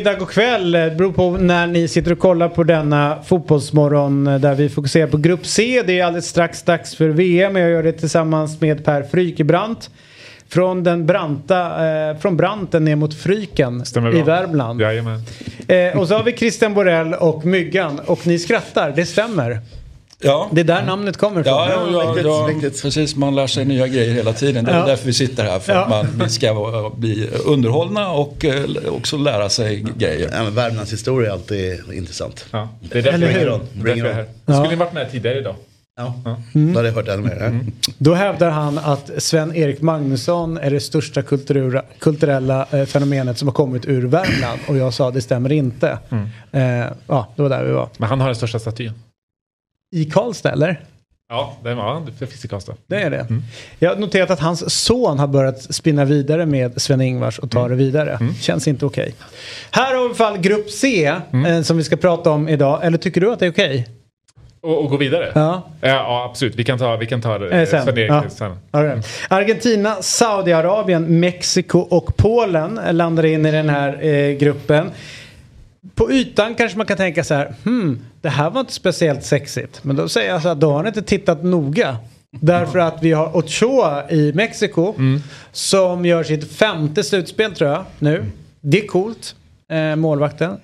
middag, god kväll. Det beror på när ni sitter och kollar på denna fotbollsmorgon eh, där vi fokuserar på Grupp C. Det är alldeles strax dags för VM. Jag gör det tillsammans med Per Frykebrant. Från den branta, eh, från Branten ner mot Fryken Stämmer i bra. Värmland. Jajamän. Eh, och så har vi Christian Borell och Myggan. Och ni skrattar, det stämmer. Ja. Det är där namnet kommer ifrån. Ja, ja, ja, ja, riktigt. precis. Man lär sig nya grejer hela tiden. Det är Ja. därför vi sitter här. För Ja. att man, vi ska bli underhållna och eh, också lära sig grejer. Ja, men Värmlands historia är alltid intressant. Ja, det är därför Eller hur? här. Det är därför jag är här. Ja. Skulle ni varit med tidigare idag? Ja, då hade jag hört ännu mer. Mm. Då hävdar han att Sven-Erik Magnusson är det största kulturella, kulturella eh, fenomenet som har kommit ur Värmland. Och jag sa det stämmer inte. Eh, ja, det var där vi var. Men han har den största statyn. I Karlstad eller? Ja, det, finns i Karlstad. Det är det. Jag har noterat att hans son har börjat spinna vidare med Sven-Ingvars och ta det vidare. Känns inte okej. Här har vi i alla fall Grupp C eh, som vi ska prata om idag. Eller tycker du att det är okej? Och, och gå vidare? Ja. Ja, absolut. Vi kan ta, vi kan ta det Eh, sen. Sven-Erik Ja. sen. Right. Argentina, Saudiarabien, Mexiko och Polen landar in i den här eh, gruppen. På ytan kanske man kan tänka så här, hmm, det här var inte speciellt sexigt. Men då säger jag så här, då har ni inte tittat noga. Därför att vi har Ochoa i Mexiko som gör sitt femte slutspel tror jag nu. Det är coolt, eh, målvakten.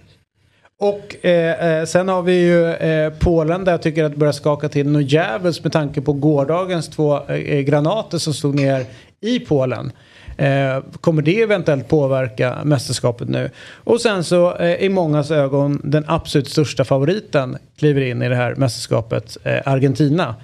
Och eh, eh, sen har vi ju eh, Polen där jag tycker att det börjar skaka till något djävulskt med tanke på gårdagens två eh, granater som slog ner i Polen. Eh, kommer det eventuellt påverka mästerskapet nu? Och sen så eh, i mångas ögon den absolut största favoriten kliver in i det här mästerskapet, eh, Argentina.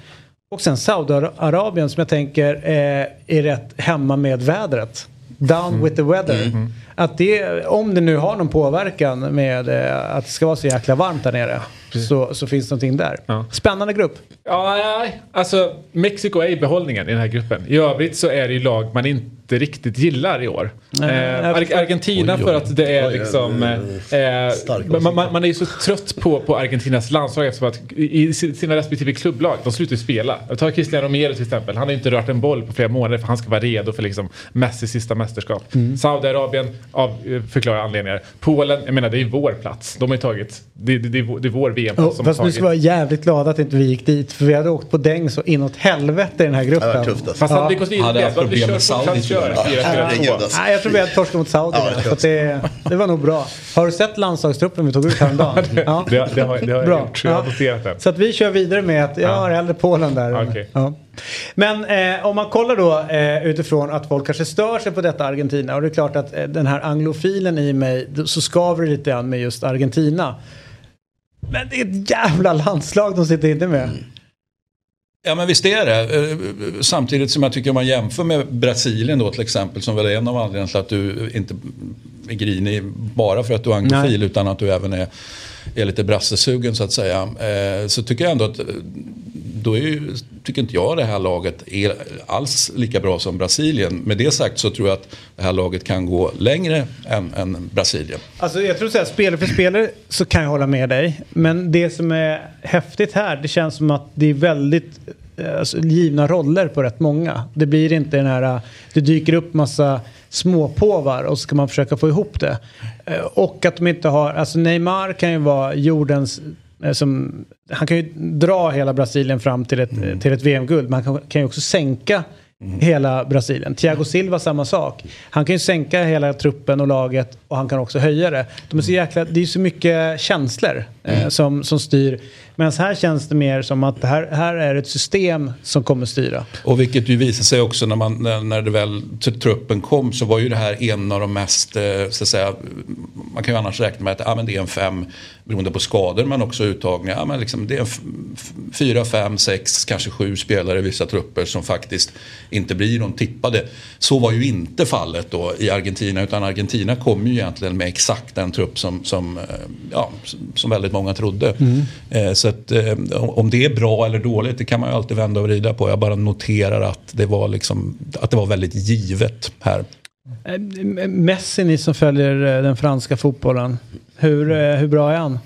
Och sen Saudiarabien som jag tänker eh, är rätt hemma med vädret. Down with the weather. Att det, om det nu har någon påverkan med eh, att det ska vara så jäkla varmt där nere. Så, så finns det någonting där. Ja. Spännande grupp. Ja, nej. alltså Mexiko är i behållningen i den här gruppen. I övrigt så är det ju lag man inte riktigt gillar i år. Nej, eh, Ar-. Argentina Oj, oj. för att det är Oj, liksom... oj, Eh, Stark man, man, är ju så trött på, på Argentinas landslag eftersom att i sina respektive klubblag, de slutar ju spela. Jag tar Cristiano Romero till exempel. Han har ju inte rört en boll på flera månader för han ska vara redo för liksom Messis sista mästerskap. Mm. Saudiarabien av eh, förklarliga anledningar. Polen, jag menar det är vår plats. De har tagit, det, det, det, är vår- det är vår VM-plats Oh, som har fast nu tagit. ska vi vara jävligt glada att inte vi gick dit. För vi hade åkt på däng så inåt helvete i den här gruppen. Det var tufft alltså. Fast hade vi Hade haft problem med Saudi, jag. 4-4-2. Herregud. Nej, jag tror vi hade torskat mot Saudi. Ja, så det, det var nog bra. Har du sett landslagstruppen vi tog ut häromdagen? Ja. Det, det har, det har jag Bra. gjort. Jag har Ja. noterat det. Så att vi kör vidare med att jag Ja. har hellre Polen där. Okej. Ja. Men eh, om man kollar då eh, utifrån att folk kanske stör sig på detta Argentina. Och det är klart att eh, den här anglofilen i mig så skaver det lite grann med just Argentina. Men det är ett jävla landslag de sitter inne med. Ja men visst är det. Eh, Samtidigt som jag tycker om man jämför med Brasilien då till exempel som väl är en av anledningarna till att du inte är grinig bara för att du är anglofil Nej. utan att du även är, är lite brassesugen så att säga. Eh, Så tycker jag ändå att då är ju, tycker inte jag det här laget är alls lika bra som Brasilien. Med det sagt så tror jag att det här laget kan gå längre än, än Brasilien. Alltså jag tror så här, spelare för spelare så kan jag hålla med dig. Men det som är häftigt här, det känns som att det är väldigt eh, alltså, givna roller på rätt många. Det blir inte den här, eh, det dyker upp massa småpåvar och så ska man försöka få ihop det. Eh, och att de inte har, alltså Neymar kan ju vara jordens som, han kan ju dra hela Brasilien fram till ett, till ett VM-guld. Men han kan, kan ju också sänka hela Brasilien. Thiago Silva samma sak. Han kan ju sänka hela truppen och laget och han kan också höja det. De är så jäkla, det är så mycket känslor eh, som, som styr. Medan här känns det mer som att här, här är ett system som kommer styra. Och vilket ju visade sig också när, man, när, när det väl till truppen kom så var ju det här en av de mest, eh, så att säga, man kan ju annars räkna med att ja, men det är en fem, beroende på skador men också uttagningar, ja, men liksom, det är fyra, fem, sex, kanske sju spelare i vissa trupper som faktiskt inte blir de tippade. Så var ju inte fallet då i Argentina utan Argentina kom ju egentligen med exakt den trupp som, som, eh, ja, som väldigt många trodde. Eh, Så att, eh, om det är bra eller dåligt det kan man ju alltid vända och vrida på. Jag bara noterar att det var, liksom, att det var väldigt givet här. Eh, Messi, ni som följer eh, den franska fotbollen. Hur, eh, hur bra är han?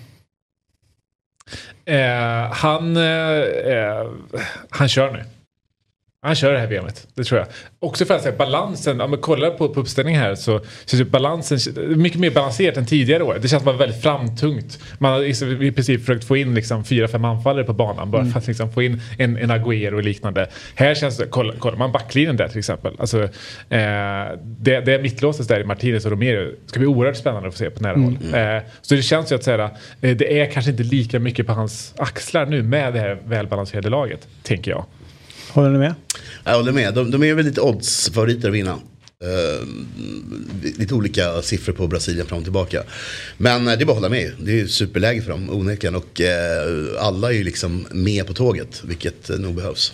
Eh, han, eh, han kör nu. Han kör det här VMet, det tror jag. Också för att säga balansen, om man kollar på, på uppställningen här så känns ju balansen mycket mer balanserat än tidigare år. Det känns som att väldigt framtungt. Man har i princip försökt få in liksom fyra, fem anfallare på banan bara för att liksom få in en, en Agüero och liknande. Här känns det, kollar, kollar man backlinjen där till exempel. Alltså, eh, det, det mittlåset där i Martinez och Romero ska bli oerhört spännande att få se på nära håll. Eh, så det känns ju att säga, eh, det är kanske inte lika mycket på hans axlar nu med det här välbalanserade laget, tänker jag. Håller ni med? Jag håller med. De, de är väl lite odds-favoriter att vinna. Uh, lite olika siffror på Brasilien fram och tillbaka. Men uh, det är bara att hålla med Det är ju superläge för dem onekligen. Och uh, alla är ju liksom med på tåget. Vilket nog behövs.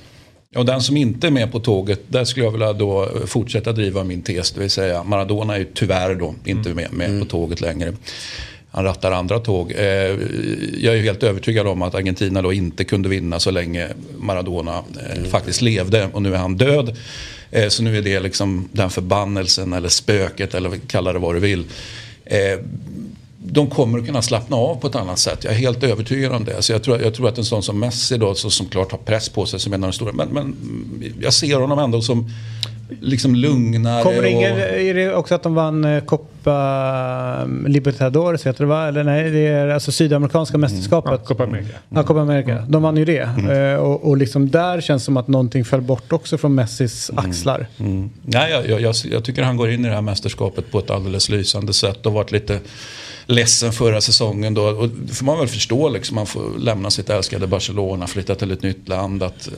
Och den som inte är med på tåget, där skulle jag vilja då fortsätta driva min tes. Det vill säga Maradona är ju tyvärr då inte mm. med, med mm. på tåget längre han rattar andra tåg. Eh, jag är helt övertygad om att Argentina då inte kunde vinna så länge Maradona eh, mm. faktiskt levde och nu är han död. Eh, så nu är det liksom den förbannelsen eller spöket eller kalla det vad du vill. De kommer att kunna slappna av på ett annat sätt. Jag är helt övertygad om det. Så jag, tror, jag tror att en sån som Messi då, som klart har press på sig som en av de stora. Men, men jag ser honom ändå som liksom lugnare. Kommer det ingen, är det också att de vann eh, Copa mm, Libertadores heter det va? Eller nej, det är alltså Sydamerikanska mm. mästerskapet. Ja, Copa America. Ja, Copa America. De vann ju det. Mm. Eh, och, och liksom där känns det som att någonting föll bort också från Messis mm. axlar. Mm. Nej, jag, jag, jag, tycker han går in i det här mästerskapet på ett alldeles lysande sätt och varit lite ledsen förra säsongen då. Och får man väl förstå liksom. Man får lämna sitt älskade Barcelona, flytta till ett nytt land. Att, eh,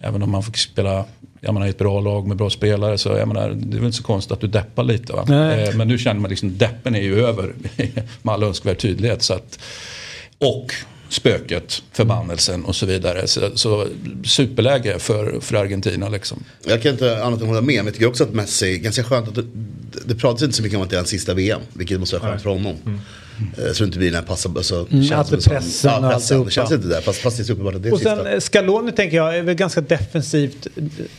även om man får spela jag menar, i ett bra lag med bra spelare så jag menar, det är väl inte så konstigt att du deppar lite. Va? Eh, men nu känner man liksom deppen är ju över med all önskvärd tydlighet. Så att, och spöket, förbannelsen och så vidare. Så, så superläge för, för Argentina liksom. Jag kan inte annat än hålla med, men jag tycker också att Messi, ganska skönt att det, det pratas inte så mycket om att det är hans sista VM, vilket måste vara skönt för honom. Mm. Mm. Så det inte blir den här passa, alltså, mm, att det pressen som, ja, pressen, Det känns inte där, fast, fast det är så uppenbart att det är Och sen sista. Scaloni tänker jag är väl ganska defensivt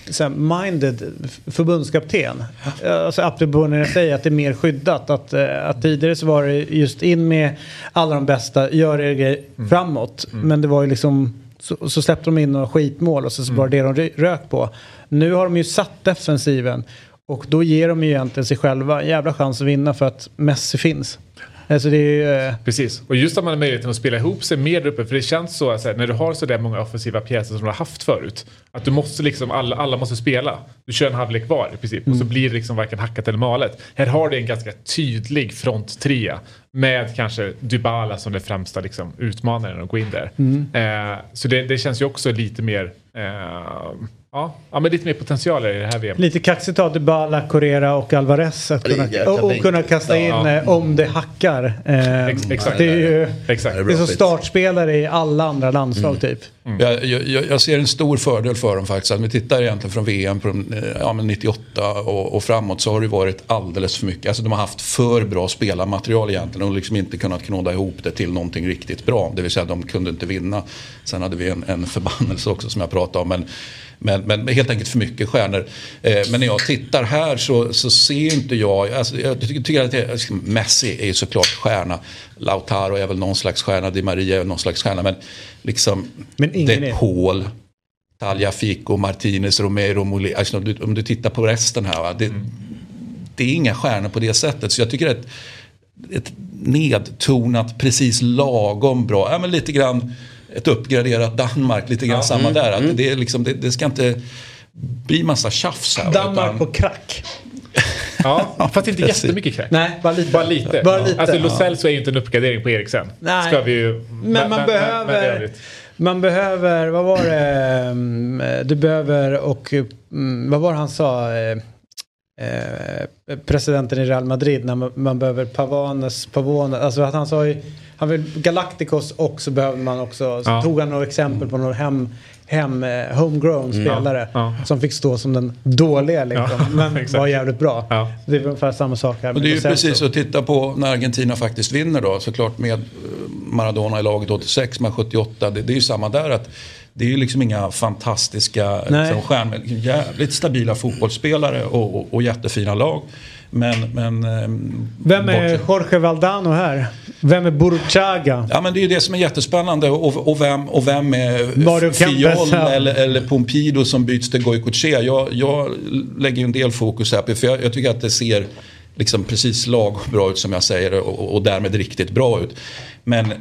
så minded förbundskapten. Alltså apropå när jag säger att det är mer skyddat. Att, eh, att tidigare så var det just in med alla de bästa, gör er grej mm. framåt. Mm. Men det var ju liksom så, så släppte de in några skitmål och så, så var det det de rök på. Nu har de ju satt defensiven och då ger de ju egentligen sig själva en jävla chans att vinna för att Messi finns. Alltså det är ju. Eh, Precis, och just att man har möjligheten att spela ihop sig mer uppe. För det känns så att när du har så där många offensiva pjäser som du har haft förut. Att du måste liksom, alla, alla måste spela. Du kör en halvlek var i princip. Mm. Och så mm. blir det liksom varken hackat eller malet. Här har du en ganska tydlig fronttrea. Med kanske Dybala som den främsta liksom, utmanaren att gå in där. Mm. Eh, så det, det, känns ju också lite mer... Eh, Ja, ja men lite mer potential i det här VM. Lite kaxigt av Dybala, Correa och Alvarez att kunna, och, och kunna kasta in ja. Eh, om det hackar. Eh, exakt. Det är ju exakt. det är som startspelare i alla andra landslag mm. typ. Mm. Jag, jag, jag, ser en stor fördel för dem faktiskt. Om vi tittar egentligen från VM på eh, ja, 98 och, och, framåt så har det varit alldeles för mycket. Alltså de har haft för bra spelarmaterial egentligen och liksom inte kunnat knåda ihop det till någonting riktigt bra. Det vill säga de kunde inte vinna. Sen hade vi en, en förbannelse också som jag pratade om. Men, men, men helt enkelt för mycket stjärnor. Eh, men när jag tittar här så, så ser inte jag, alltså, jag tycker, tycker att det, alltså, Messi är ju såklart stjärna. Lautaro är väl någon slags stjärna, Di Maria är någon slags stjärna. Men liksom, men ingen De Paul, Fico, Martinez, Romero, Molina. Alltså, om, du, om du tittar på resten här. Va? Det, mm. det är inga stjärnor på det sättet. Så jag tycker att ett nedtonat, precis lagom bra. Ja, men lite grann ett uppgraderat Danmark, lite grann ja, samma mm, där. Att mm. det, är liksom, det, det, ska inte bli massa tjafs här. Danmark utan... på crack. ja, fast inte jättemycket crack. Nej, bara lite. Bara lite. Bara lite. Alltså Lo Celso är ju inte en uppgradering på Eriksen. Nej. Ska vi ju, men, man behöver... Man behöver, vad var det, mm, du behöver och mm, vad var det han sa? Eh, eh, presidenten i Real Madrid när man, man behöver Pavanes, Pavones, alltså att han sa ju han vill Galacticos och så behöver man också, så ja. tog han några exempel på några hem, hem eh, homegrown mm. spelare ja. Ja. som fick stå som den dåliga liksom, men var jävligt bra. Det är ungefär samma sak här. Och det är ju precis att titta på när Argentina faktiskt vinner då såklart med eh, Maradona i laget 86 med 78. Det, det är ju samma där att det är ju liksom inga fantastiska liksom, stjärnor. Jävligt stabila fotbollsspelare och, och, och jättefina lag. Men, men, Vem är Jorge Valdano här? Vem är Burchaga? Ja men det är ju det som är jättespännande och, och, vem, och vem är Fiol eller, eller Pompido som byts till Goicoechea. Jag, jag lägger ju en del fokus här för jag, jag tycker att det ser liksom precis lagom bra ut som jag säger och, och därmed riktigt bra ut. Men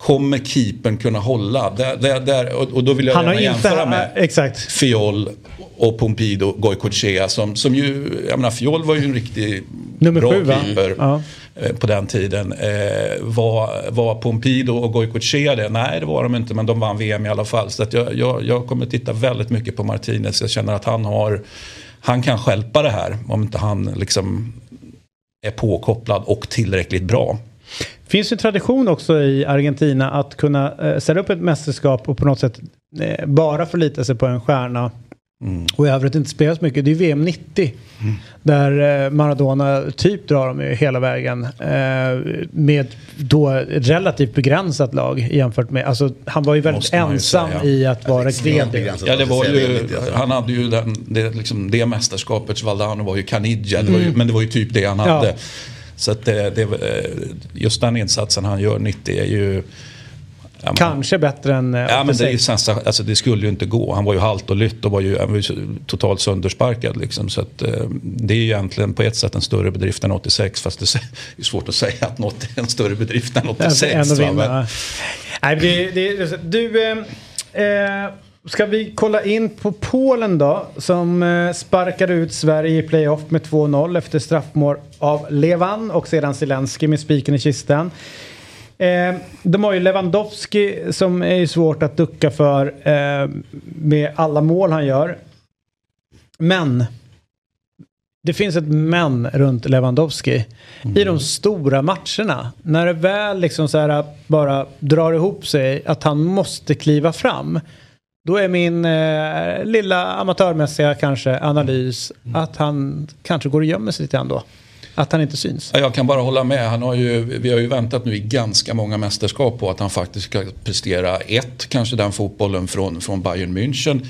kommer keepern kunna hålla? Där, där, där, och, och då vill jag Han gärna jämföra med Exakt. Fiol och Pompido Goicoechea som, som ju, jag menar Fiol var ju en riktig Nummer bra sju, keeper Ja. eh, på den tiden. Eh, var, var Pompido och Goicoechea det? Nej det var de inte men de vann VM i alla fall. Så att jag, jag, jag kommer titta väldigt mycket på Martinez. Jag känner att han har han kan stjälpa det här om inte han liksom är påkopplad och tillräckligt bra. Finns ju en tradition också i Argentina att kunna eh, sätta upp ett mästerskap och på något sätt eh, bara förlita sig på en stjärna. Och i övrigt inte spela så mycket. Det är VM 90. Där eh, Maradona typ drar dem ju hela vägen. Eh, med då ett relativt begränsat lag jämfört med. Alltså han var ju väldigt Måste ju ensam säga. i att vara begränsat. Ja, det var ju, han hade ju den, det, liksom, det mästerskapets Valdano var ju Caniggia, ju, men det var ju typ det han hade. Ja. Så att det, det, eh, just den insatsen han gör 90 är ju... ja, men- Kanske bättre än eh, Ja men det, är ju 86. sensa- alltså, det skulle ju inte gå. Han var ju halt och lytt och var ju, var ju totalt söndersparkad. Liksom. Så att, eh, det är ju egentligen på ett sätt en större bedrift än 86. Fast det är svårt att säga att något är en större bedrift än 86. Än att va? vinna. Men- Nej, det, det, du, eh, eh, ska vi kolla in på Polen då? Som eh, sparkade ut Sverige i playoff med 2-0 efter straffmål av Levan och sedan Zelensky med spiken i kistan. Eh, de har ju Lewandowski som är ju svårt att ducka för eh, med alla mål han gör. Men det finns ett men runt Lewandowski. I de stora matcherna, när det väl liksom så här bara drar ihop sig att han måste kliva fram. Då är min eh, lilla amatörmässiga kanske analys att han kanske går och gömmer sig lite grann då. Att han inte syns. Ja, jag kan bara hålla med. Han har ju, vi har ju väntat nu i ganska många mästerskap på att han faktiskt ska prestera ett, kanske den fotbollen från, från Bayern München.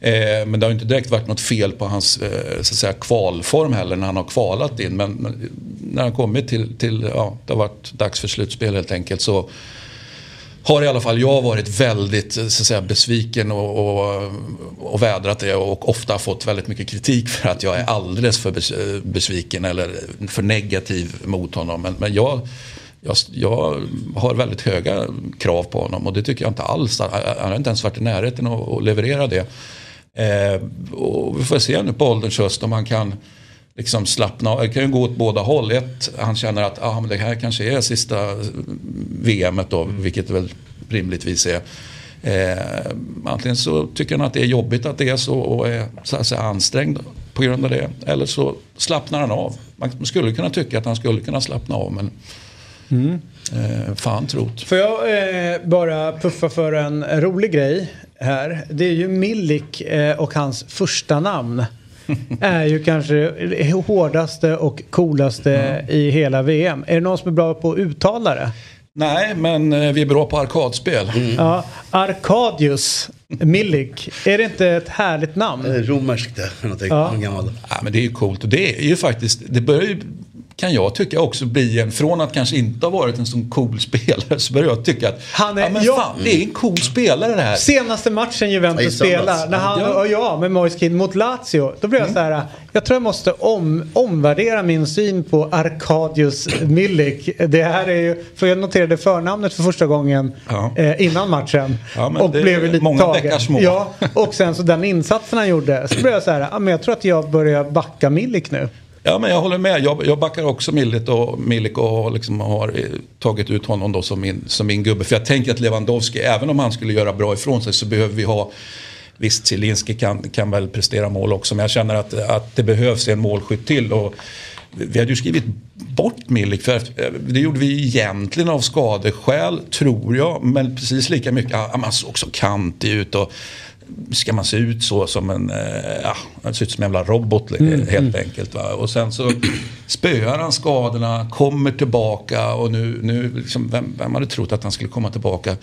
Eh, men det har inte direkt varit något fel på hans eh, så att säga, kvalform heller när han har kvalat in. Men, men när han kommit till, till, ja, det har varit dags för slutspel helt enkelt. Så har i alla fall jag varit väldigt eh, så att säga, besviken och, och, och vädrat det och ofta fått väldigt mycket kritik för att jag är alldeles för eh, besviken eller för negativ mot honom. Men, men jag, jag, jag har väldigt höga krav på honom och det tycker jag inte alls. Han har inte ens varit i närheten att, att leverera det. Eh, och vi får se nu på ålderns höst om han kan liksom slappna av. Det kan ju gå åt båda håll. Ett, han känner att ah, men det här kanske är sista VMet då, vilket det väl rimligtvis är. Eh, antingen så tycker han att det är jobbigt att det är så och är så att säga, ansträngd på grund av det. Eller så slappnar han av. Man skulle kunna tycka att han skulle kunna slappna av men eh, fan trot. Får jag eh, bara puffa för en rolig grej här. Det är ju Milik eh, och hans första namn. Är ju kanske det hårdaste och coolaste i hela VM. Är det någon som är bra på att uttala det? Nej, men eh, vi är bra på arkadspel. Ja, Arkadius Milik. Är det inte ett härligt namn? Eh, Romerskt det, någonting. Ja. Ja. Gammal. Ja, men det är ju coolt och det är ju faktiskt, det börjar ju, kan jag tycka också bli en, från att kanske inte ha varit en sån cool spelare så börjar jag tycka att Han är- ja, men ja. fan, det är en cool spelare det här. Senaste matchen Juventus Ja, spelar, när han Ja. och jag med Moise Kean mot Lazio, då blev jag så här, jag tror jag måste om, omvärdera min syn på Arkadius Milik. Det här är ju, för jag noterade förnamnet för första gången Ja. eh, innan matchen. Och blev lite många tagen. små. Ja, och sen så den insatsen han gjorde, så blev jag så här, ja, men jag tror att jag börjar backa Milik nu. Ja, men jag håller med. Jag, jag backar också Milik och, Milik och liksom har eh, tagit ut honom då som min, som min gubbe. För jag tänker att Lewandowski, även om han skulle göra bra ifrån sig så behöver vi ha Visst, Zielinski kan, kan väl prestera mål också, men jag känner att, att det behövs en målskytt till. Och vi hade ju skrivit bort Milik, för eh, det gjorde vi egentligen av skadeskäl, tror jag. Men precis lika mycket, han man såg så kantig ut. Och, ska man se ut så som en, eh, ja, ser ut som en jävla robot helt enkelt. Va? Och sen så spöar han skadorna, kommer tillbaka och nu, nu liksom, vem, vem hade trott att han skulle komma tillbaka?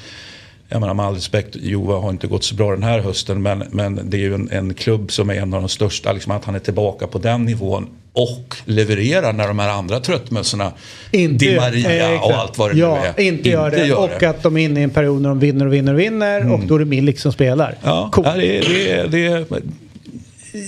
Jag menar med all respekt, Jova har inte gått så bra den här hösten men, men det är ju en, en klubb som är en av de största. Liksom att han är tillbaka på den nivån och levererar när de här andra tröttmössorna, Inte, Di Maria och allt vad det ja, nu är, inte gör det. och att de är inne i en period när de vinner och vinner och vinner och då är det Milik som spelar. Ja, Coolt. ja, det, det, det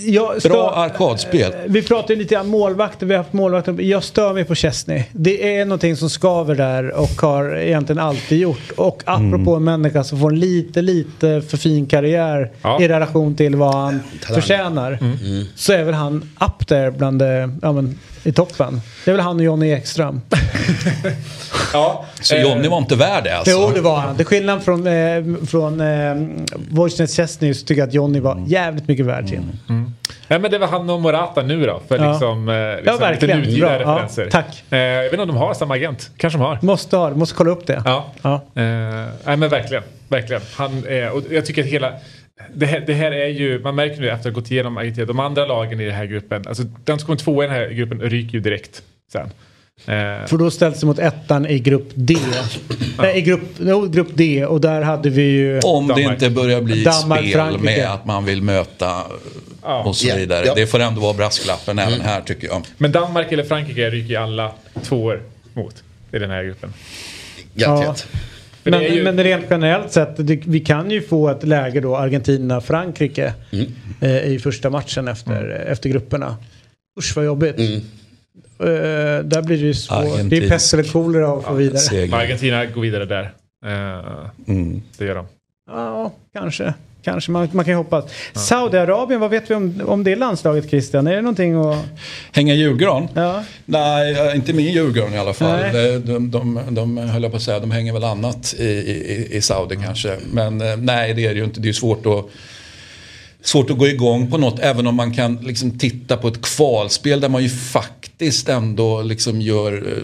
Jag stör- bra arkadspel. Eh, Vi pratar ju lite om målvakter, vi har haft målvakter. Jag stör mig på Chesney. Det är någonting som skaver där och har egentligen alltid gjort. Och apropå Mm. en människa som får en lite, lite för fin karriär Ja. i relation till vad han Talang. förtjänar. Mm. Så är väl han up there bland det, ja, men, i toppen. Det är väl han och Johnny Ekström. Ja, Så Johnny var inte värd det alltså? Jo, det var han. Till skillnad från, eh, från eh, Wojciech Chesney så tycker jag att Johnny var Mm. jävligt mycket värd sin. Ja, men det var han och Morata nu då. För Ja. liksom, eh, liksom Ja, verkligen. lite nutida Bra. Ja, referenser. tack. Eh, jag vet inte om de har samma agent. Kanske de har. Måste ha måste kolla upp det. Ja. Ja. Eh, nej men verkligen. Verkligen. Han, eh, och jag tycker att hela... Det här, det här är ju, man märker nu efter att ha gått igenom Argentina, de andra lagen i den här gruppen, alltså den som kommer tvåa i den här gruppen ryker ju direkt sen. Eh, För då ställs det mot ettan i grupp D. Nej, i grupp, no, grupp D och där hade vi ju... Om det Danmark. inte börjar bli ett Danmark, spel Frankrike. med att man vill möta Ja. och så Ja, vidare. ja. Det får ändå vara brasklappen även här tycker jag. men Danmark eller Frankrike ryker ju alla tvåor mot i den här gruppen. Garanterat. Det Men, är ju- men rent generellt sett, vi kan ju få ett läge då Argentina-Frankrike Mm. eh, i första matchen efter, Mm. efter grupperna. Usch vad jobbigt. Mm. Eh, där blir det ju svårt. Det är pest eller kolera att få vidare. Seger. Argentina går vidare där. Mm. det gör de. Ja, kanske. Kanske, man, man kan hoppas. Saudiarabien, vad vet vi om, om det landslaget Christian? Är det någonting att... Hänga julgran? Ja. Nej, inte min julgran i alla fall. De, de, de, de höll jag på att säga, de hänger väl annat i, i, i Saudi kanske. Men eh, nej, det är det ju inte. Det är svårt att, svårt att gå igång på något. Även om man kan liksom titta på ett kvalspel där man ju faktiskt ändå liksom gör, eh,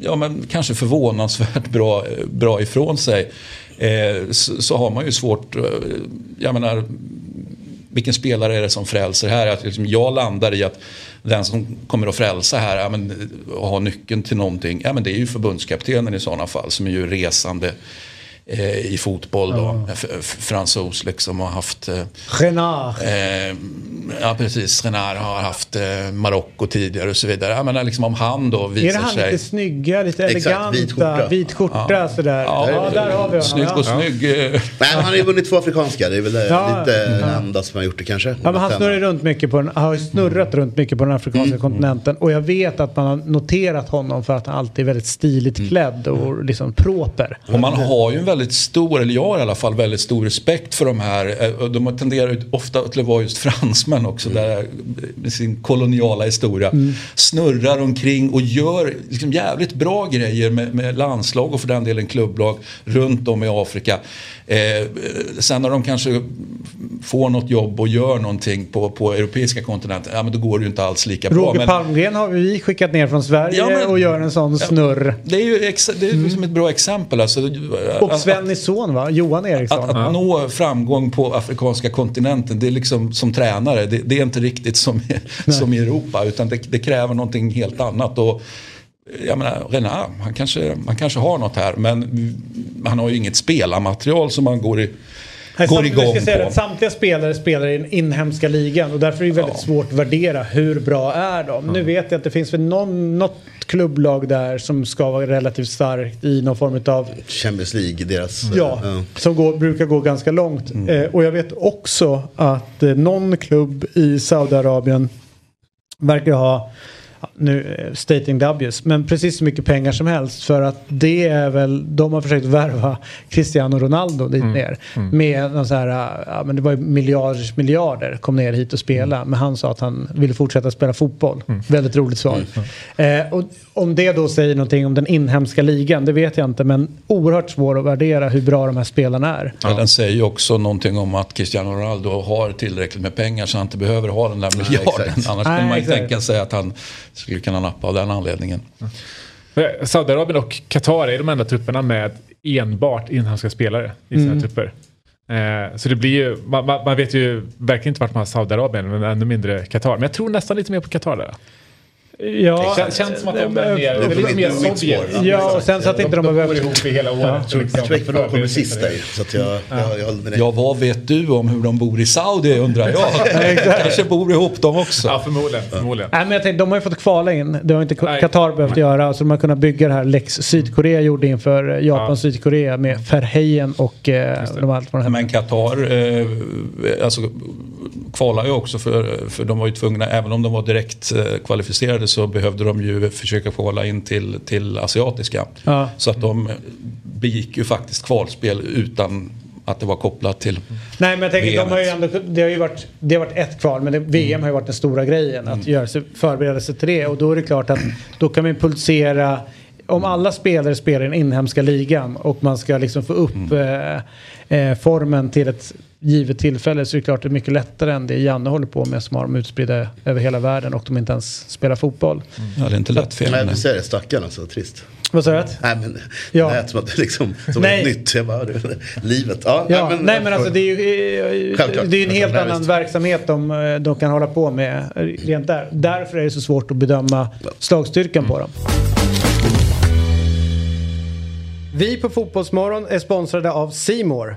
ja men kanske förvånansvärt bra, eh, bra ifrån sig. Eh, så, så har man ju svårt, eh, jag menar vilken spelare är det som frälser här? Att liksom jag landar i att den som kommer att frälsa här ja, men, och ha nyckeln till någonting, ja, men det är ju förbundskaptenen i sådana fall som är ju resande i fotboll då. F- fransos liksom har haft eh, Renard. Eh, ja precis, Renard har haft eh, Marocko tidigare och så vidare. Jag menar liksom om han då Är det visar han sig... lite snygga, lite eleganta, vit skjorta. vit skjorta sådär. Ja, där har vi honom. Snygg ja. och snygg. eh, Nej, men han har ju vunnit två afrikanska. Det är väl eh, Ja, lite det enda som har gjort det kanske. Ja, men han snurrar runt mycket på den, har snurrat runt mycket på den afrikanska kontinenten. Och jag vet att man har noterat honom för att han alltid är väldigt stiligt klädd och liksom proper. Och man har ju en väldigt stor, eller jag har i alla fall väldigt stor respekt för de här. eh, De tenderar ofta till att vara just fransmän också. Där, med sin koloniala historia. Snurrar omkring och gör liksom jävligt bra grejer med, med landslag och för den delen klubblag runt om i Afrika. Eh, sen när de kanske får något jobb och gör någonting på, på europeiska kontinenten. Ja men då går det ju inte alls lika bra. Roger Palmgren har vi skickat ner från Sverige Ja, men- och gör en sån snurr. det är ju det är liksom ett bra exempel. Alltså, att- Svennis son va? Johan Eriksson. Att, att nå framgång på afrikanska kontinenten, det är liksom som tränare, det, det är inte riktigt som, i- som i Europa utan det, det kräver någonting helt annat. Och, jag menar, Renard, han kanske, han kanske har något här men han har ju inget spelarmaterial som man går, i, Nej, går samt- jag igång ska säga på. att samtliga spelare spelar i den inhemska ligan och därför är det väldigt svårt att värdera hur bra är de. Nu vet jag att det finns väl någon, något klubblag där som ska vara relativt starkt i någon form av Champions League, deras... Ja, som går, brukar gå ganska långt. Eh, och jag vet också att eh, någon klubb i Saudiarabien verkar ha ja, nu eh, stating W's, men precis så mycket pengar som helst för att det är väl, de har försökt värva Cristiano Ronaldo dit ner med någon så här, ja men det var ju miljarders miljarder kom ner hit och spela men han sa att han ville fortsätta spela fotboll. Väldigt roligt svar. Eh, och om det då säger någonting om den inhemska ligan, det vet jag inte men oerhört svår att värdera hur bra de här spelarna är. Men den säger ju också någonting om att Cristiano Ronaldo har tillräckligt med pengar så han inte behöver ha den där miljarden. exakt. Annars Nej, kan man ju tänka sig att han skulle kunna nappa av den anledningen. För Saudiarabien och Qatar är de enda trupperna med enbart inhemska spelare i sina Mm. trupper. Eh, så det blir ju, man, man man vet ju verkligen inte vart man har Saudiarabien, men ännu mindre Qatar. Men jag tror nästan lite mer på Qatar där. Ja, Kän- Känns som att de är mer, Det är lite mer Sovjet. Ja, och sen så att inte de har bor behövt... ihop i hela året. Jag tror Ecuador kommer sist där så att jag, jag, jag. Ja, vad vet du om hur de bor i Saudi undrar jag. Kanske bor ihop de också. Ja, förmodligen. förmodligen. Nej, men jag tänkte, de har ju fått kvala in. Det har inte. Qatar behövt göra. Så de har kunnat bygga det här Lex Sydkorea gjorde inför eh, Japan Ja. Sydkorea med Ferheyen och eh, de allt vad de Men Qatar eh, alltså, kvalar ju också för, för de var ju tvungna, även om de var direkt eh, kvalificerade så behövde de ju försöka kvala in till, till asiatiska. Ja. Så att de begick ju faktiskt kvalspel utan att det var kopplat till Nej men jag tänker, de har ju ändå, det har ju varit, det har varit ett kval men det, VM har ju varit den stora grejen. Att göra sig, förbereda sig till det och då är det klart att då kan man pulsera om alla spelare spelar i den inhemska ligan och man ska liksom få upp eh, eh, formen till ett givet tillfälle så är det klart det är mycket lättare än det Janne håller på med som har dem utspridda över hela världen och de inte ens spelar fotboll. Ja, det är inte lätt fel. Nej, men- du säger det, stackarn alltså, trist. Vad sa du? Nej men, Ja. det lät som att det liksom, som Nej. ett nytt. Jag bara, det, livet. Ja, Ja, nej men alltså det är ju, det är en helt annan visst. verksamhet de, de kan hålla på med rent där. Därför är det så svårt att bedöma slagstyrkan på dem. Vi på Fotbollsmorgon är sponsrade av Simor.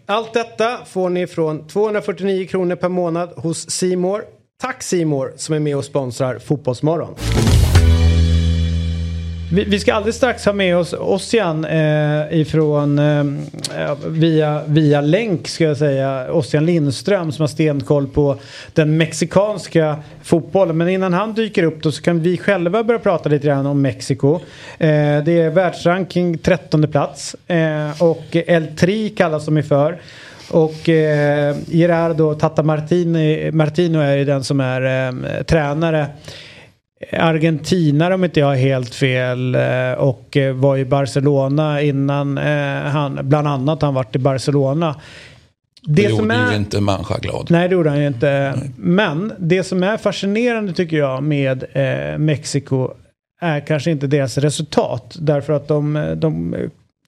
Allt detta får ni från 249 kronor per månad hos Simor. Tack Simor som är med och sponsrar Fotbollsmorgon. Vi, vi ska alldeles strax ha med oss Ossian eh, ifrån eh, via, via länk ska jag säga. Ossian Lindström som har stenkoll på den mexikanska fotbollen. Men innan han dyker upp då så kan vi själva börja prata lite grann om Mexiko. Eh, det är världsranking 13 plats eh, och El Tri kallas de för. Och eh, Gerardo Tata Martini, Martino är ju den som är eh, tränare. Argentina om inte jag har helt fel eh, och eh, var i Barcelona innan eh, han, bland annat han varit i Barcelona. Det gjorde ju inte människa glad. Nej det gjorde han ju inte. Men det som är fascinerande tycker jag med eh, Mexiko är kanske inte deras resultat. Därför att de, de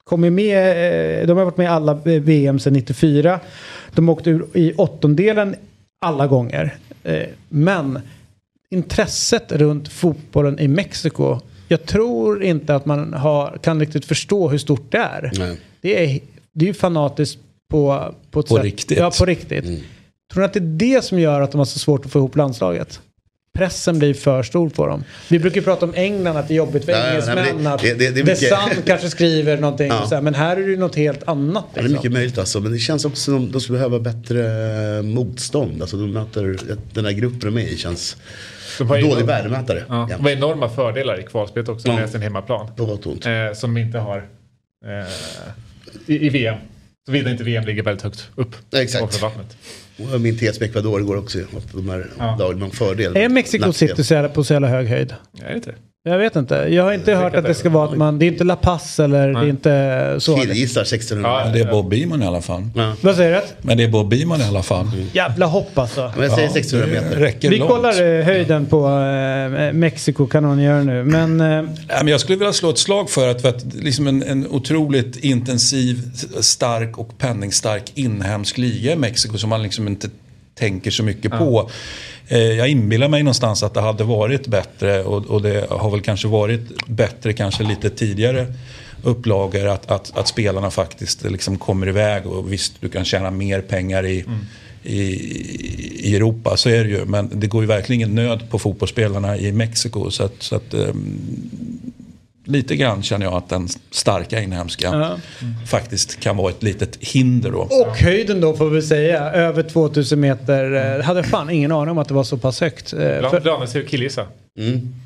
kommer med, de har varit med i alla VM sedan 94. De åkte ur i åttondelen alla gånger. Men intresset runt fotbollen i Mexiko. Jag tror inte att man har, kan riktigt förstå hur stort det är. Nej. Det är, det är ju fanatiskt på, på På sätt. riktigt. Ja, på riktigt. Tror ni att det är det som gör att de har så svårt att få ihop landslaget? Pressen blir för stor på dem. Vi brukar prata om England att det är jobbigt för Ja, engelsmän att det- det- det är The Sun kanske skriver någonting. Ja. så här, men här är det ju något helt annat. Ja, det är Liksom. mycket möjligt alltså. Men det känns också som de skulle behöva bättre eh, motstånd. Alltså de möter, den här gruppen de är i känns De har dålig enorm- värdemätare. Ja. Ja. De har enorma fördelar i kvalspelet också Ja. med sin hemmaplan. På gott och ont. Eh, som de inte har eh, i, i VM. Såvida inte VM ligger väldigt högt upp Exakt. vattnet. Och Min tes med Ecuador går också de här Ja. en fördel. Är Mexico. City på så jävla hög höjd? Är det inte det? Jag vet inte. Jag har inte hört att det ska vara att man, det är inte La Paz eller det är inte så. Killgissar 1600. Ja, Men det är Bob Beamon i alla fall. Ja. Vad säger du? Men det är Bob Beamon i alla fall. Jävla hopp alltså. Men jag säger 1600 det meter. räcker Vi långt. kollar eh, höjden på eh, Mexiko kan någon göra nu. Men eh, Nej, men jag skulle vilja slå ett slag för att, för att liksom en, en otroligt intensiv, stark och penningstark inhemsk liga i Mexiko som man liksom inte tänker så mycket på. Eh, Jag inbillar mig någonstans att det hade varit bättre och, och det har väl kanske varit bättre kanske lite tidigare upplagor att, att, att spelarna faktiskt liksom kommer iväg och visst du kan tjäna mer pengar i, i, i Europa, så är det ju. Men det går ju verkligen nöd på fotbollsspelarna i Mexiko. Så att, så att, ehm, lite grann känner jag att den starka inhemska Ja. faktiskt kan vara ett litet hinder då. Och höjden då får vi säga, över 2000 meter. Eh, hade fan ingen aning om att det var så pass högt. Eh, Ibland för, det sig att killgissa.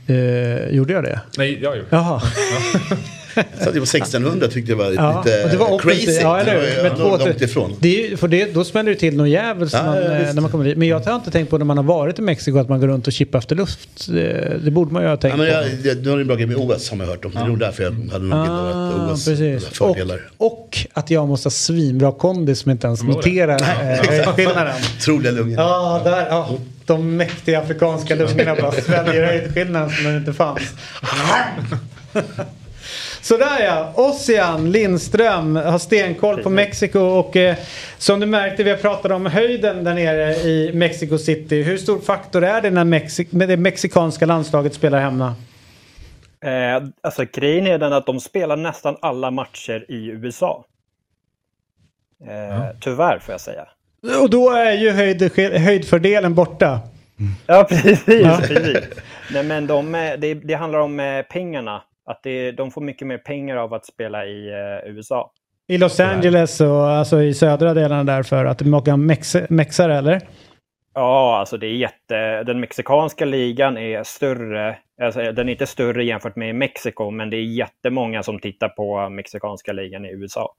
eh, gjorde jag det? Nej, jag ju. Jaha. Så att det var 1600 tyckte jag var Ja, lite och det var crazy. Ja, eller Det hur? var Men ju två- långt ifrån. Det är, ju- för det, då smäller det till något jävligt Ja, man, ja, eh, när man kommer dit. Men jag har inte tänkt på när man har varit i Mexiko att man går runt och chippar efter luft. Det, det borde man ju ha tänkt Ja, men på. jag, jag, du har en bra grej med OS har man hört om. Det är nog därför jag hade någon bild av Ah, OS precis. Och, och att jag måste ha svinbra kondis som inte ens noterar eh, skillnaden. Troliga lungor. Ja, där. Ja, de mäktiga afrikanska lungorna bara sväljer höjdskillnaden som den inte fanns. Sådär ja, Ossian Lindström har stenkoll på Mexiko och eh, som du märkte vi har pratat om höjden där nere i Mexico City. Hur stor faktor är det när Mexi- med det mexikanska landslaget spelar hemma? Eh, alltså grejen är den att de spelar nästan alla matcher i USA. Eh, Tyvärr får jag säga. Och då är ju höjd, höjdfördelen borta. Ja, precis. precis. Nej, men de, eh, det, det handlar om eh, pengarna. Att det, de får mycket mer pengar av att spela i eh, USA. I Los Angeles och alltså i södra delarna där för att åker mex mexare eller? Ja, alltså det är jätte... Den mexikanska ligan är större. Alltså, den är inte större jämfört med Mexiko, men det är jättemånga som tittar på mexikanska ligan i USA.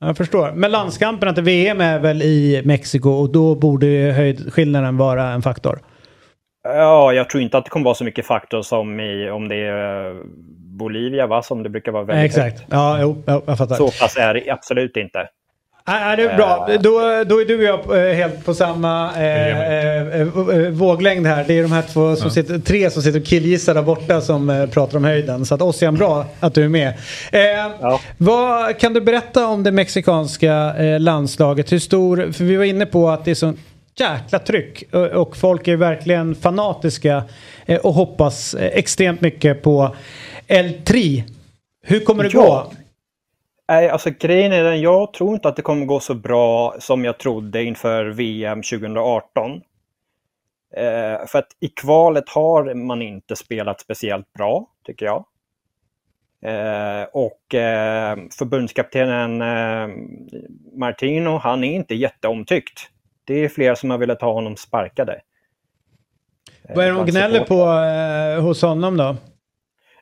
Jag förstår. Men landskamperna till VM är väl i Mexiko och då borde höjdskillnaden vara en faktor. Ja, jag tror inte att det kommer vara så mycket faktor som i, om det är Bolivia, va? Som det brukar vara väldigt Exakt. Ja, jo, jag fattar. Så pass är det absolut inte. Nej, det är bra. Då, då är du och jag eh, helt på samma eh, eh, eh, våglängd här. Det är de här två som sitter, tre som sitter och killgissar där borta som eh, pratar om höjden. Så att Ossian, bra att du är med. Eh, Vad kan du berätta om det mexikanska eh, landslaget? Hur stor, för vi var inne på att det är så jäkla tryck och, och folk är verkligen fanatiska eh, och hoppas eh, extremt mycket på El Tri. Hur kommer det Ja. gå? Nej, alltså grejen är den, jag tror inte att det kommer gå så bra som jag trodde inför VM 2018. Eh, för att i kvalet har man inte spelat speciellt bra, tycker jag. Eh, och eh, förbundskaptenen eh, Martino, han är inte jätteomtyckt. Det är flera som har velat ha honom sparkade. Vad är det de bland gnäller supportrar. på eh, hos honom då?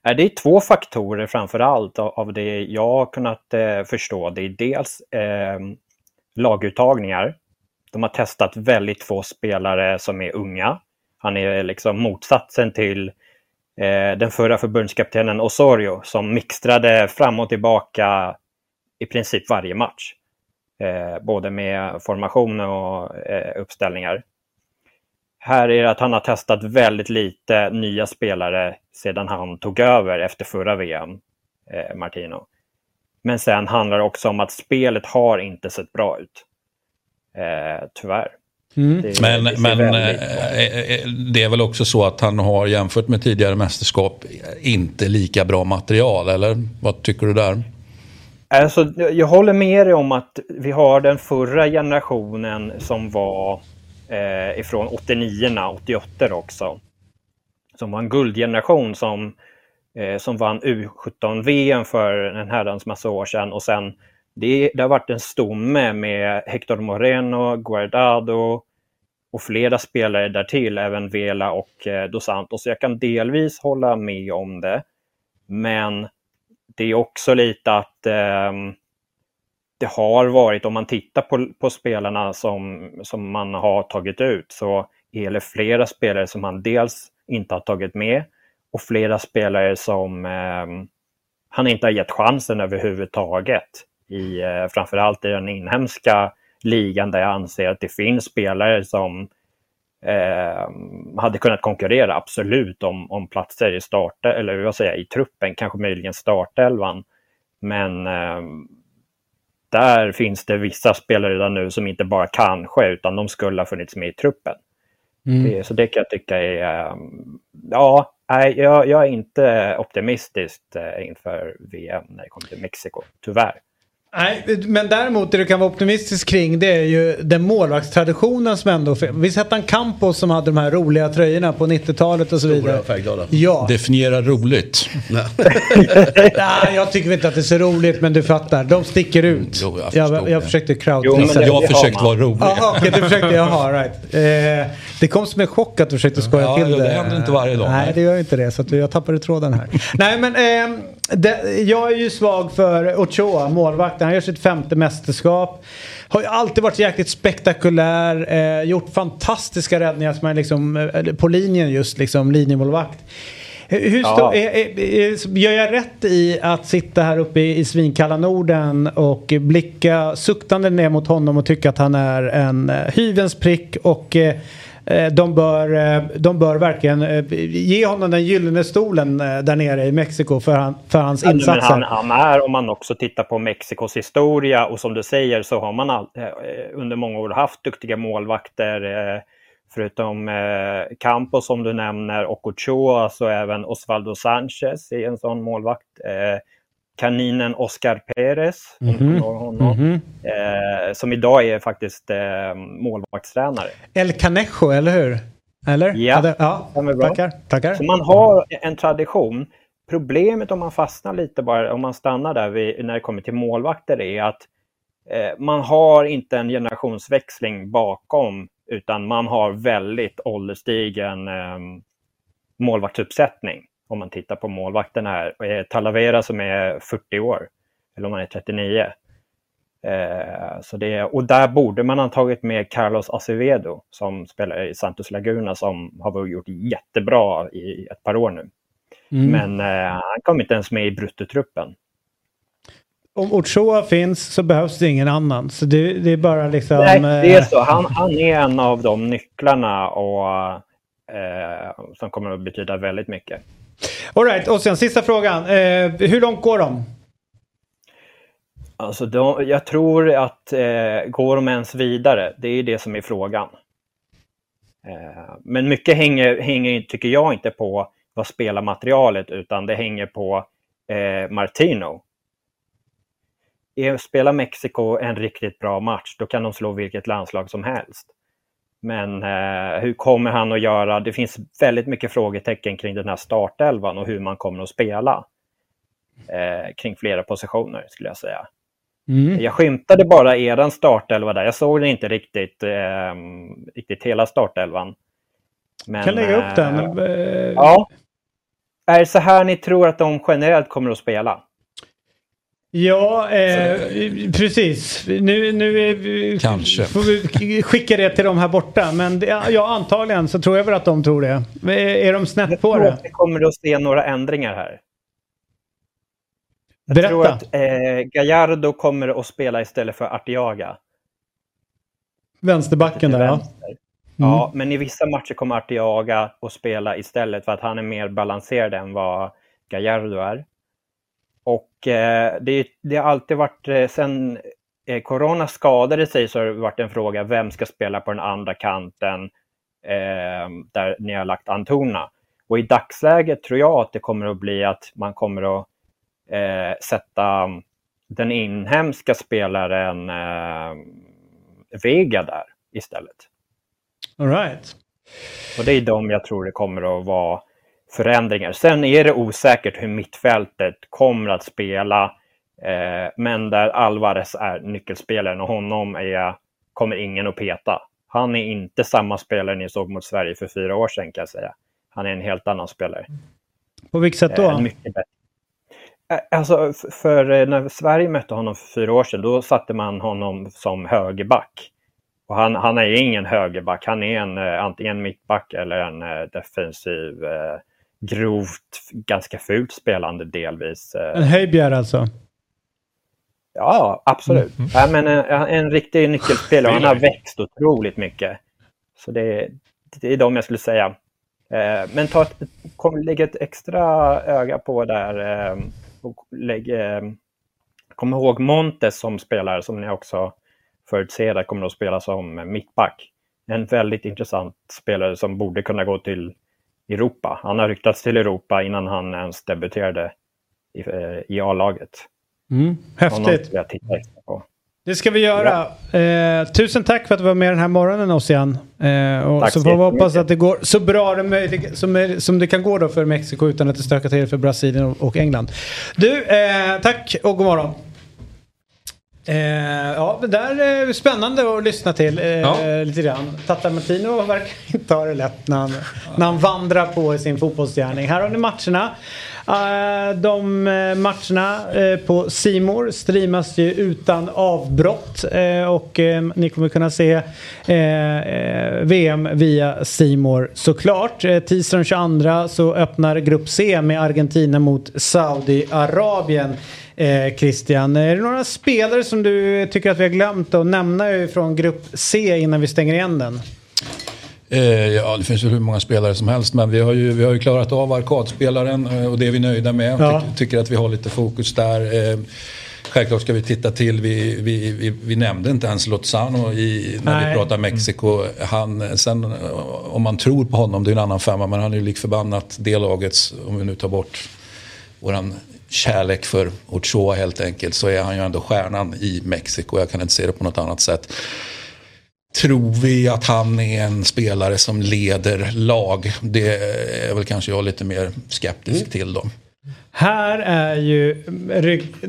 Det är två faktorer framför allt av av det jag har kunnat eh, förstå. Det är dels eh, laguttagningar. De har testat väldigt få spelare som är unga. Han är liksom motsatsen till eh, den förra förbundskaptenen Osorio som mixtrade fram och tillbaka i princip varje match. Eh, både med formation och eh, uppställningar. Här är det att han har testat väldigt lite nya spelare sedan han tog över efter förra VM, eh, Martino. Men sen handlar det också om att spelet har inte sett bra ut. Eh, tyvärr. Mm. Det, Men, det men väldigt- eh, eh, det är väl också så att han har jämfört med tidigare mästerskap inte lika bra material, eller vad tycker du där? Alltså, jag håller med dig om att vi har den förra generationen som var eh, ifrån 89 88 också. Som var en guldgeneration som, eh, som vann U17-VM för en herrans massa år sedan. Och sen, det, det har varit en stomme med Hector Moreno, Guardado och flera spelare därtill, även Vela och eh, Dos Santos. Så jag kan delvis hålla med om det. Men det är också lite att eh, det har varit, om man tittar på, på spelarna som, som man har tagit ut, så är det flera spelare som han dels inte har tagit med och flera spelare som eh, han inte har gett chansen överhuvudtaget. I, eh, framförallt i den inhemska ligan där jag anser att det finns spelare som eh, hade kunnat konkurrera absolut om, om platser i start eller vad säger jag, i truppen, kanske möjligen startelvan. Men eh, där finns det vissa spelare redan nu som inte bara kanske, utan de skulle ha funnits med i truppen. Det, så det kan jag tycka är... eh, Ja, nej, jag, jag är inte optimistisk eh, inför VM när det kommer till Mexiko, tyvärr. Nej, men däremot det du kan vara optimistisk kring det är ju den målvaktstraditionen som ändå Vi sett en Campos som hade de här roliga tröjorna på 90-talet och så Stora vidare. färgglada. Ja, Definiera roligt. Nej, jag tycker inte att det är så roligt men du fattar. De sticker ut. Jo, jag jag, jag, försökte Jo, men crowdtesta. det- Jag har har försökt man. vara rolig. Jaha, okej, du försökte, jaha, right. Eh, det kom som en chock att du försökte skoja Ja, till ja, det. det händer inte varje dag, Nej, nej. det gör inte det. Så att jag tappade tråden här. nej, men eh, det, jag är ju svag för Ochoa, målvakten. Han gör sitt femte mästerskap. Har ju alltid varit jäkligt spektakulär. Eh, gjort fantastiska räddningar som är liksom, eh, på linjen just, liksom linjemålvakt. Hur Ja. är, är, är, gör jag rätt i att sitta här uppe i, i svinkalla Norden och blicka suktande ner mot honom och tycka att han är en eh, hyvens prick och eh, de bör, eh, de bör verkligen eh, ge honom den gyllene stolen eh, där nere i Mexiko för, han, för hans Ja, insatser. han, han är, om man också tittar på Mexikos historia och som du säger så har man all, eh, under många år haft duktiga målvakter. Eh, förutom eh, Campos som du nämner och Ochoa så även Osvaldo Sanchez är en sån målvakt. Kaninen Oscar Perez, kommer ihåg honom. Mhm. eh, som idag är faktiskt eh, målvaktstränare. El Canejo, eller hur? Eller? Ja, det, ja tackar. tackar. Så man har en tradition. Problemet om man fastnar lite bara, om man stannar där vid, när det kommer till målvakter är att eh, man har inte en generationsväxling bakom utan man har väldigt ålderstigen eh, målvaktsuppsättning. Om man tittar på målvakten här. Eh, Talavera som är 40 år, eller om han är 39. Eh, så det, och där borde man ha tagit med Carlos Acevedo som spelar i Santos Laguna som har gjort jättebra i ett par år nu. Mm. Men eh, han kom inte ens med i bruttotruppen. Om Ochoa finns så behövs det ingen annan. Så det, det är bara liksom... Nej, det är eh, så. Han, han är en av de nycklarna och, eh, som kommer att betyda väldigt mycket. All right, och sen sista frågan. Eh, hur långt går de? Alltså de, jag tror att eh, går de ens vidare? Det är det som är frågan. Eh, men mycket hänger, hänger, tycker jag, inte på vad spelarmaterialet utan det hänger på eh, Martino. Spelar Mexiko en riktigt bra match, då kan de slå vilket landslag som helst. Men eh, hur kommer han att göra? Det finns väldigt mycket frågetecken kring den här startelvan och hur man kommer att spela. Eh, kring flera positioner skulle jag säga. Mm. Jag skymtade bara eran startelva där. Jag såg den inte riktigt, eh, riktigt hela startelvan. Men, kan lägga upp den. eh, Eh, Ja. Är det så här ni tror att de generellt kommer att spela? Ja, eh, precis. Nu, nu är vi, Kanske. får vi skicka det till dem här borta. Men det, ja, antagligen så tror jag väl att de tror det. Är, är de snett på det? vi kommer att se några ändringar här. Jag Berätta. tror att eh, Gallardo kommer att spela istället för Artiaga. Vänsterbacken där ja. Vänster. Ja, men i vissa matcher kommer Artiaga att spela istället för att han är mer balanserad än vad Gallardo är. Och eh, det, det har alltid varit, eh, sen eh, Corona skadade sig så har det varit en fråga, vem ska spela på den andra kanten eh, där ni har lagt Antona? Och i dagsläget tror jag att det kommer att bli att man kommer att eh, sätta den inhemska spelaren eh, Vega där istället. All right. Och det är de jag tror det kommer att vara förändringar. Sen är det osäkert hur mittfältet kommer att spela. Eh, men där Alvarez är nyckelspelaren och honom är, kommer ingen att peta. Han är inte samma spelare ni såg mot Sverige för fyra år sedan kan jag säga. Han är en helt annan spelare. På vilket sätt Eh, då? mycket bättre. Eh, Alltså, för eh, när Sverige mötte honom för fyra år sedan, då satte man honom som högerback. Och han, han är ingen högerback, han är en eh, antingen mittback eller en eh, defensiv, eh, grovt, ganska fult spelande delvis. Eh, En Höjbjer alltså? Ja, absolut. Ja, men en, en riktig nyckelspelare. Han har växt otroligt mycket. Så det, det är de jag skulle säga. Eh, men ta ett, kom, lägg ett extra öga på där. Eh, och lägg, eh, kom ihåg Montes som spelare som ni också förutser kommer att spela som mittback. En väldigt intressant spelare som borde kunna gå till Europa. Han har ryktats till Europa innan han ens debuterade i, eh, i A-laget. Honom Häftigt. Det ska vi göra. Eh, tusen tack för att du var med den här morgonen Ossian. Eh, och Tack så får vi hoppas att det går så bra det möjligt, som, är- som det kan gå då för Mexiko utan att det stökar till för Brasilien och, och England. Du, eh, tack och god morgon. Eh, ja, det där är spännande att lyssna till eh, Ja. lite grann. Tata Martino verkar inte ha det lätt när han, när han vandrar på i sin fotbollsgärning. Här har ni matcherna. Eh, de eh, matcherna eh, på Simor streamas ju utan avbrott eh, och ni kommer kunna se VM via Simor såklart. Eh, tisdagen 22 så öppnar Grupp C med Argentina mot Saudiarabien. Eh, Christian, är det några spelare som du tycker att vi har glömt att nämna från Grupp C innan vi stänger igen den? Eh, ja, det finns ju hur många spelare som helst men vi har ju, vi har ju klarat av arkadspelaren eh, och det är vi nöjda med. Ja. Ty, tycker att vi har lite fokus där. Eh, Självklart ska vi titta till, vi, vi, vi, vi nämnde inte ens Lozano i, när Nej. vi pratar Mexiko. Han, sen, om man tror på honom, det är en annan femma, men han är ju lik förbannat det lagets, om vi nu tar bort våran kärlek för Ochoa helt enkelt, så är han ju ändå stjärnan i Mexiko. Jag kan inte se det på något annat sätt. Tror vi att han är en spelare som leder lag? Det är väl kanske jag lite mer skeptisk till då. Här är ju,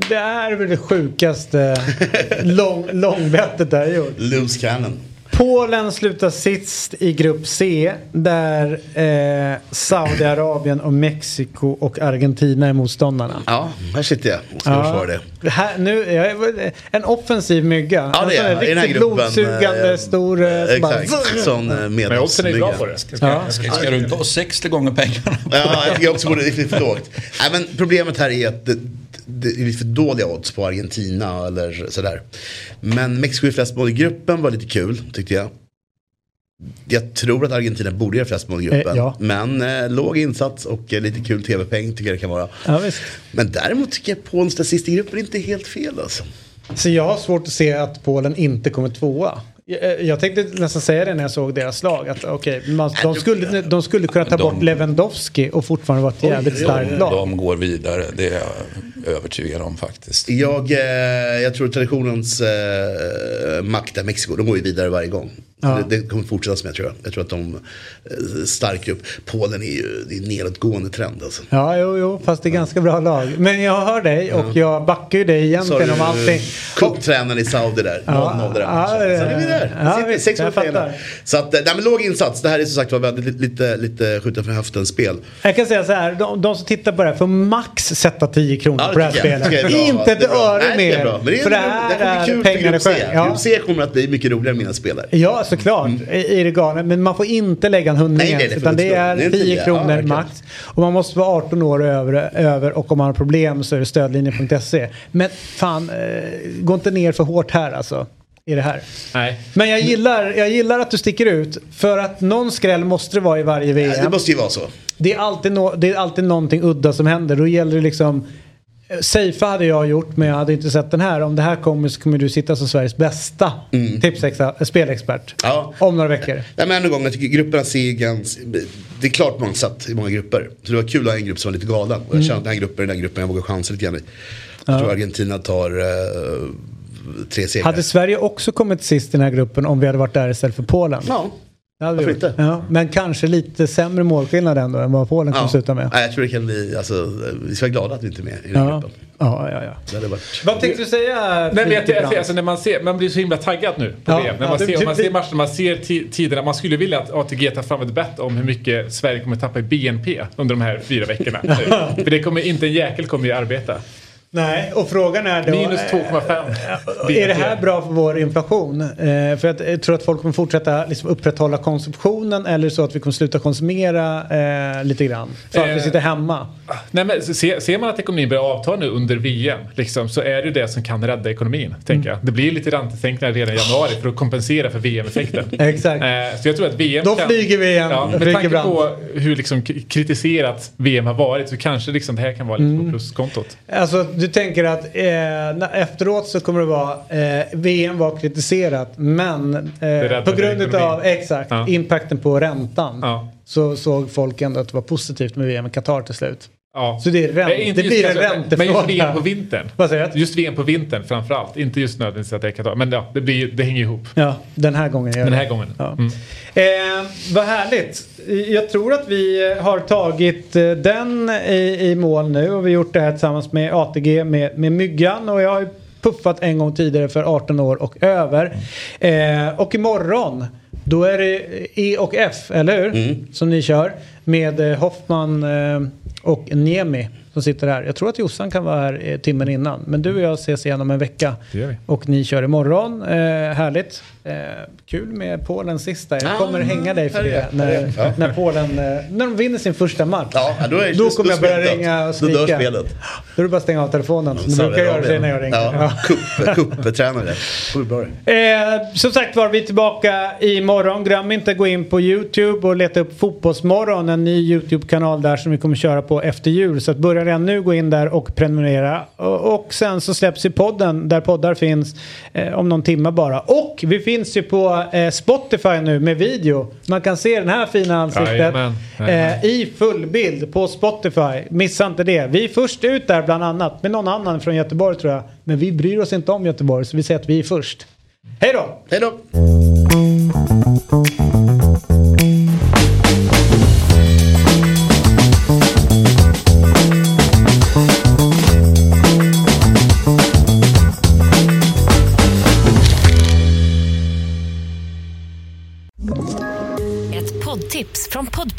det är väl det sjukaste lång, långbettet jag har gjort. Loose cannon. Polen slutar sist i grupp C där eh, Saudiarabien och Mexiko och Argentina är motståndarna. Ja, här sitter jag och ska försvara det. Det Här, nu, jag är en offensiv mygga. Ja, det är här jag. I den här riktigt gruppen. blodssugande eh, stor... eh, som bara- Exakt, sån eh, Men oddsen är bra medlemsmygga. på det. Ska, Ja. ska, ska du inte ha 60 gånger pengarna? Ja, jag tycker också borde det är för lågt. Nej, men problemet här är att det, det är lite för dåliga odds på Argentina eller sådär. Men Mexiko i flest mål i gruppen var lite kul tyckte jag. Jag tror att Argentina borde göra flest mål i gruppen. Eh, ja. Men eh, låg insats och eh, lite kul tv-peng tycker jag det kan vara. Ja, visst. Men däremot tycker jag Polens sist i gruppen inte är helt fel alltså. Så jag har svårt att se att Polen inte kommer tvåa. Jag, jag tänkte nästan säga det när jag såg deras lag. Att, okay, man, de, skulle, de skulle kunna ta De- bort Lewandowski och fortfarande vara ett Oj, jävligt starkt lag. De går vidare, det är jag övertygad om faktiskt. Jag, eh, jag tror traditionens eh, makt är Mexiko. De går ju vidare varje gång. Ja. Det, det kommer fortsätta som jag tror. Jag tror att de eh, stark upp. Polen är ju det är en nedåtgående trend alltså. Ja, jo, jo, fast det är ganska bra lag. Men jag hör dig och jag backar ju dig egentligen om allting. Cuptränaren i Saudi där. 0-0 Ja, där. ja, så är vi där. ja, Sitter sex. Så att, eh, nej men låg insats. Det här är som sagt var väldigt lite, lite skjuta från höften-spel. Jag kan säga så här, de, de som tittar på det här får max sätta 10 kronor Ja, på det här spelet. Är bra. Inte ett Det öre Nej, det är mer. bra. Men det är, för det det här kommer bli är kul för pengarna grupp C. själv. Ja. Grupp C kommer att bli mycket roligare än mina spelare. Ja, såklart. I, I galna. Men man får inte lägga en hundring Nej, nej, det Utan det inte. är Det är 10 tio. Ja, kronor verkligen. max. Och man måste vara 18 år över, över och om man har problem så är det stödlinjen.se. Men fan, eh, gå inte ner för hårt här alltså. I det här. Nej. Men jag gillar, jag gillar att du sticker ut. För att någon skräll måste det vara i varje VM. Det måste ju vara så. Det är, alltid no det är alltid någonting udda som händer. Då gäller det liksom... eh, Safea hade jag gjort men jag hade inte sett den här. Om det här kommer så kommer du sitta som Sveriges bästa tipsexa- spelexpert. Ja. Om några veckor. Nej, men än en gång, jag tycker grupperna ser ganska... Det är klart man satt i många grupper. Så det var kul att ha en grupp som var lite galen. Och jag känner att den här gruppen är den gruppen jag vågar chansa lite grann i. Jag tror Argentina tar eh, tre segrar. Hade Sverige också kommit sist i den här gruppen om vi hade varit där istället för Polen? Ja. Vi varför inte? Ja, men kanske lite sämre målskillnad ändå än vad Polen kommer Ja. sluta med. Nej, jag tror det kan bli, alltså, vi ska vara glada att vi inte är med i den Ja. gruppen. Ja, ja, ja. Det varit... Vad tänkte du säga? Nej, men jag, jag, alltså, när man, ser, man blir så himla taggad nu på Ja, VM. När ja, man, du- ser, du- man ser matcherna, man ser ti- tiderna. Man skulle vilja att ATG tar fram ett bett om hur mycket Sverige kommer tappa i BNP under de här fyra veckorna. För det kommer inte en jäkel kommer ju arbeta. Nej, och frågan är då... Minus eh, 2,5. Är det här bra för vår inflation? Eh, för att, jag tror att folk kommer fortsätta liksom, upprätthålla konsumtionen eller så att vi kommer sluta konsumera eh, lite grann. För att vi Eh, sitter hemma. Nej, men se, ser man att ekonomin börjar avta nu under VM liksom, så är det ju det som kan rädda ekonomin. Tänker jag. Det blir lite räntesänkningar redan i januari för att kompensera för VM-effekten. Exakt. Eh, så jag tror att VM Då kan, flyger vi igen, Ja, med tanke Brandt. på hur liksom kritiserat VM har varit så kanske liksom det här kan vara lite Mm. på pluskontot. Alltså du tänker att eh, efteråt så kommer det vara eh, VM var kritiserat men eh, på grund av exakt Ja. impacten på räntan Ja. så såg folk ändå att det var positivt med VM i Qatar till slut. Ja. Så det är ränt- Nej, inte det blir en räntefråga. Men just VM på vintern. Vad säger du? Just VM på vintern framförallt. Inte just nödvändigtvis att det är Qatar. Men ja, det, blir, det hänger ihop. Ja, den här gången Den det. här gången. Ja. Mm. Eh, vad härligt. Jag tror att vi har tagit eh, den i, i mål nu och vi har gjort det här tillsammans med ATG med, med Myggan och jag har ju puffat en gång tidigare för 18 år och över. Eh, och imorgon då är det E och F, eller hur? Som ni kör med eh, Hoffman eh, och Niemi som sitter här. Jag tror att Jossan kan vara här eh, timmen innan. Men du och jag ses igen om en vecka. Och ni kör imorgon. Eh, härligt. Eh, kul med Polen sista. Jag kommer hänga dig för det. När, Ja. när Polen, eh, när de vinner sin första match. Ja, då, är, Då kommer jag börja spelet ringa och dött. Då dör skrika. spelet. Då är det bara att stänga av telefonen. Som du brukar göra sig när jag ringer. Ja, Ja. Det det. Eh, som sagt var, vi är tillbaka imorgon. Glöm inte att gå in på YouTube och leta upp Fotbollsmorgon. En ny YouTube-kanal där som vi kommer köra på efter jul. Så att börja redan nu gå in där och prenumerera. Och, och sen så släpps ju podden där poddar finns eh, om någon timme bara. Och vi finns ju på eh, Spotify nu med video. Man kan se den här fina ansiktet Jajamän, jajamän. eh, i full bild på Spotify. Missa inte det. Vi är först ut där bland annat med någon annan från Göteborg tror jag. Men vi bryr oss inte om Göteborg så vi säger att vi är först. Hej då! Hej då!